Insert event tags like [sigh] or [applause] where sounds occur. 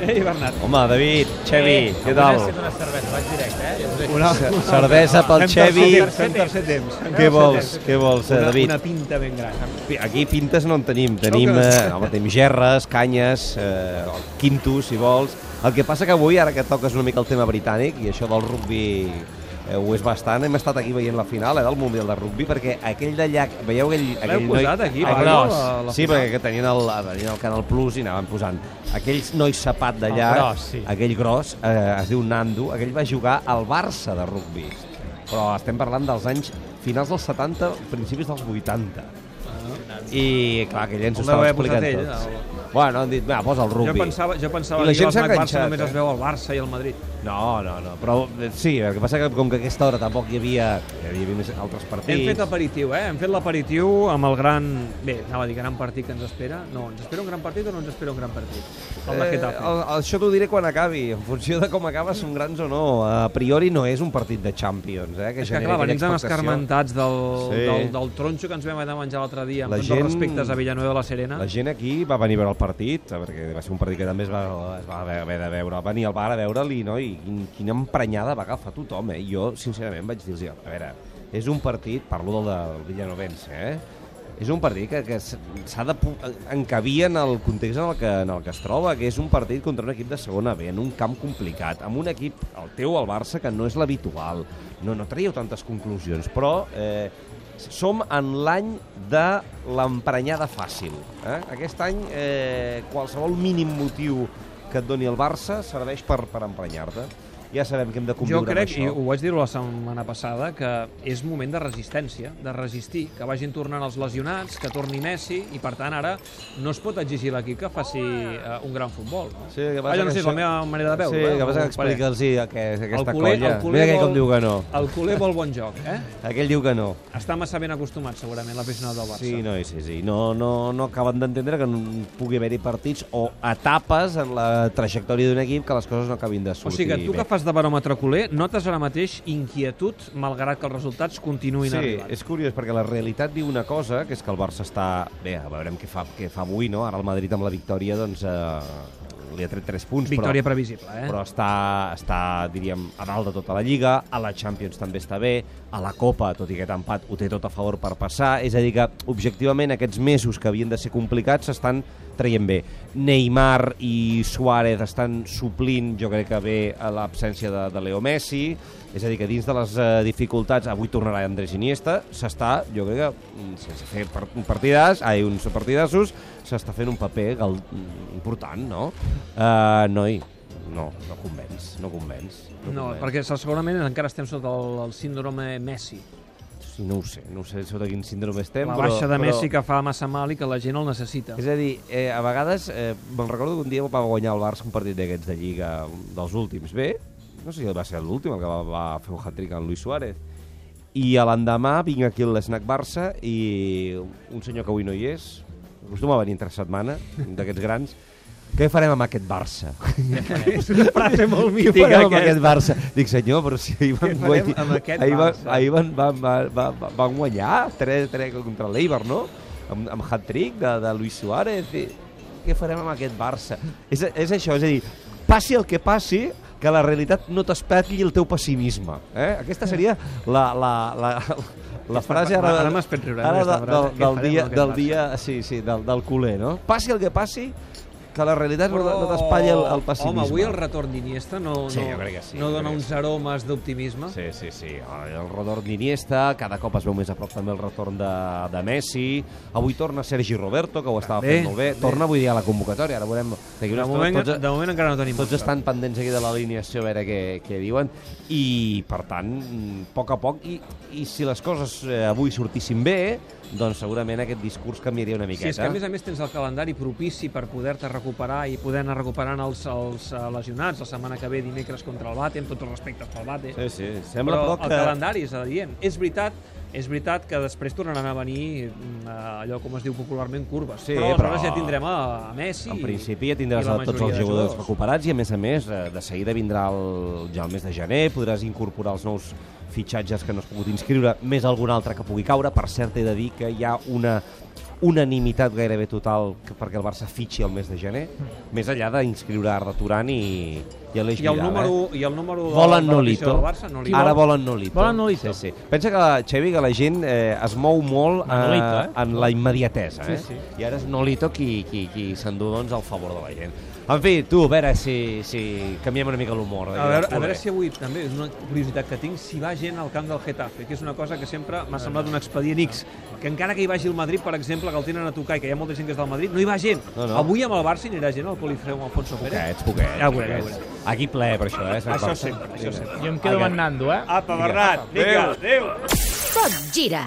Ei, Bernat. Home, David, Xevi, Eh, què avui tal? necessito una cervesa, vaig directe, eh? Una, Cervesa pel Fem Xevi. tercer temps, Fem tercer temps. Què vols, temps. què vols, eh, Una, David? una pinta ben gran. Aquí pintes no en tenim, tenim, eh, home, tenim gerres, canyes, eh, quintos, si vols. El que passa que avui, ara que toques una mica el tema britànic, i això del rugbi eh, ho és bastant, hem estat aquí veient la final eh, del Mundial de Rugbi, perquè aquell de llac, veieu aquell, aquell posat aquí, aquell, la- la sí, final? perquè tenien el, tenien el Canal Plus i anaven posant aquells nois sapat de llac, gros, sí. aquell gros, eh, es diu Nando, aquell va jugar al Barça de rugbi, però estem parlant dels anys finals dels 70, principis dels 80. I, clar, aquell ens ho El estava explicant ell, tots. el- Bueno, han dit, va, posa el Jo rugbi. pensava, jo pensava I la que gent s'ha Mac Barça només es veu el Barça i el Madrid. No, no, no, però eh, sí, el que passa que com que a aquesta hora tampoc hi havia, hi havia més altres partits... Hem fet aperitiu, eh? Hem fet l'aperitiu amb el gran... Bé, anava a dir gran partit que ens espera. No, ens espera un gran partit o no ens espera un gran partit? El de Eh, el, això t'ho diré quan acabi, en funció de com acaba, són grans o no. A priori no és un partit de Champions, eh? Que És que clar, venim tan escarmentats del, Sí. del, del tronxo que ens vam anar a menjar l'altre dia, amb La gent- els respectes a Villanueva de la Serena. La gent aquí va venir a veure el partit, perquè va ser un partit que també es va, es va haver de veure. Va venir al bar a veure-li, no? I quin, quina emprenyada va agafar tothom, eh? Jo, sincerament, vaig dir-los, a veure, és un partit, parlo del, del Villanovense, eh? És un partit que, que s'ha de encabir en el context en el, que, en el que es troba, que és un partit contra un equip de segona B, en un camp complicat, amb un equip, el teu, el Barça, que no és l'habitual. No, no traieu tantes conclusions, però eh, som en l'any de l'emprenyada fàcil. Eh? Aquest any, eh, qualsevol mínim motiu que et doni el Barça serveix per, per emprenyar-te. Ja sabem que hem de Jo conviure crec, amb i això. ho vaig dir la setmana passada, que és moment de resistència, de resistir, que vagin tornant els lesionats, que torni Messi, i per tant ara no es pot exigir a l'equip que faci uh, un gran futbol. No? Sí, que passa Vaja, no que sé, és això- la meva manera de veure. Sí, eh, que passa que explica'ls aquesta El culer- colla. el culer Mira aquell vol- com diu que no. El culer vol bon joc, eh? Aquell diu que no. Està massa ben acostumat, segurament, l'aficionat del Barça. Sí, no, sí, sí. No, no, no acaben d'entendre que no pugui haver-hi partits o etapes en la trajectòria d'un equip que les coses no acabin de O sortir sigui que tu que fas de baròmetre culer, notes ara mateix inquietud, malgrat que els resultats continuïn Sí, arribant. és curiós, perquè la realitat diu una cosa, que és que el Barça està... Bé, a veurem què fa, què fa avui, no? Ara el Madrid amb la victòria, doncs, eh, li ha tret 3 punts, Victòria però, previsible, eh? però està, està, diríem, a dalt de tota la Lliga, a la Champions també està bé, a la Copa, tot i aquest empat, ho té tot a favor per passar, és a dir que, objectivament, aquests mesos que havien de ser complicats s'estan traient bé. Neymar i Suárez estan suplint, jo crec que bé, a l'absència de, de Leo Messi, és a dir, que dins de les eh, dificultats, avui tornarà Andrés Iniesta, s'està, jo crec que, mm, sense fer par un partidàs, ai, uns partidassos, s'està fent un paper gal mm, important, no? Uh, noi, no, no convenç, no convenç. No, No, convenç. perquè segurament encara estem sota el, el síndrome Messi. No ho sé, no ho sé sota quin síndrome estem, La però... baixa de però... Messi que fa massa mal i que la gent el necessita. És a dir, eh, a vegades, eh, me'n recordo que un dia va guanyar el Barça un partit d'aquests de Lliga, dels últims. Bé, no sé si va ser l'últim, el que va, va fer un hat-trick en Luis Suárez. I a l'endemà vinc aquí al l'Snac Barça i un senyor que avui no hi és, acostuma a venir entre setmana, d'aquests grans, què farem amb aquest Barça? [laughs] És una frase molt Què mítica, farem amb aquest. Barça? Dic, senyor, però si ahir van Què guanyar... ahir, ahir van, van, van, van, van guanyar 3, 3 contra l'Eibar, no? Amb, amb hat-trick de, de Luis Suárez. I, què farem amb aquest Barça? És, és això, és a dir, passi el que passi, que la realitat no t'espatlli el teu pessimisme. Eh? Aquesta seria la, la, la, la frase ara, Ara m'has fet riure, ara de, del, Què del, farem dia, del dia, sí, sí, del, del culer, no? Passi el que passi, que la realitat no, no t'espatlli el, el pessimisme. Home, avui el retorn d'Iniesta no, Sí, no, crec que sí, no dona uns aromes d'optimisme. Sí, sí, sí. El retorn d'Iniesta, cada cop es veu més a prop també el retorn de, de Messi. Avui torna Sergi Roberto, que ho estava fent molt bé. Torna, vull dir, a la convocatòria. Ara veurem... De moment, tots, de moment encara no tenim tots estan pendents aquí de l'alineació a veure què, què diuen. I, per tant, a poc a poc, i, i si les coses eh, avui sortissin bé, doncs segurament aquest discurs canviaria una Sí, miqueta. és que a més a més tens el calendari propici per poder-te recuperar i poder anar recuperant els, els eh, lesionats la setmana que ve dimecres contra el Bate, amb tots els respectes pel Bate. Sí, sí. Sembla, però, però, el que... calendari és adient. És veritat, és veritat que després tornaran a venir mm, allò com es diu popularment curves. Sí, però però- aleshores ja tindrem a, a Messi En principi ja tindràs a tots els jugadors recuperats i, a més a més, eh, de seguida vindrà el, ja el mes de gener, podràs incorporar els nous fitxatges que no has pogut inscriure, més algun altre que pugui caure. Per cert, he de dir que hi ha una unanimitat gairebé total perquè el Barça fitxi el mes de gener, més enllà d'inscriure Arda Turan i, i Aleix I el Vidal, número, eh? i el número de, Volen de l'afició Nolito. del Barça, Nolito. Ara volen Nolito. Volen Nolito. Sí, sí. Pensa que, la, Xevi, que la gent eh, es mou molt eh, Manolito, eh? en la immediatesa. Eh? Sí, sí. I ara és Nolito qui, qui, qui s'endú doncs, el favor de la gent. En fi, tu, a veure si, si canviem una mica l'humor. A veure, a veure si avui també és una curiositat que tinc, si va gent al camp del Getafe, que és una cosa que sempre m'ha semblat un expedient X, que encara que hi vagi el Madrid, per exemple, que el tenen a tocar i que hi ha molta gent que és del Madrid, no hi va gent. No, no. Avui amb el Barça hi anirà gent al Polifreu amb Alfonso Pérez. Poquets, poquets. Ja ho veurem, ja ho poquets. Aquí ple, per això, eh? Això sempre, això sempre. Jo em quedo amb en Nando, eh? Apa, Bernat, vinga, adéu. Tot gira.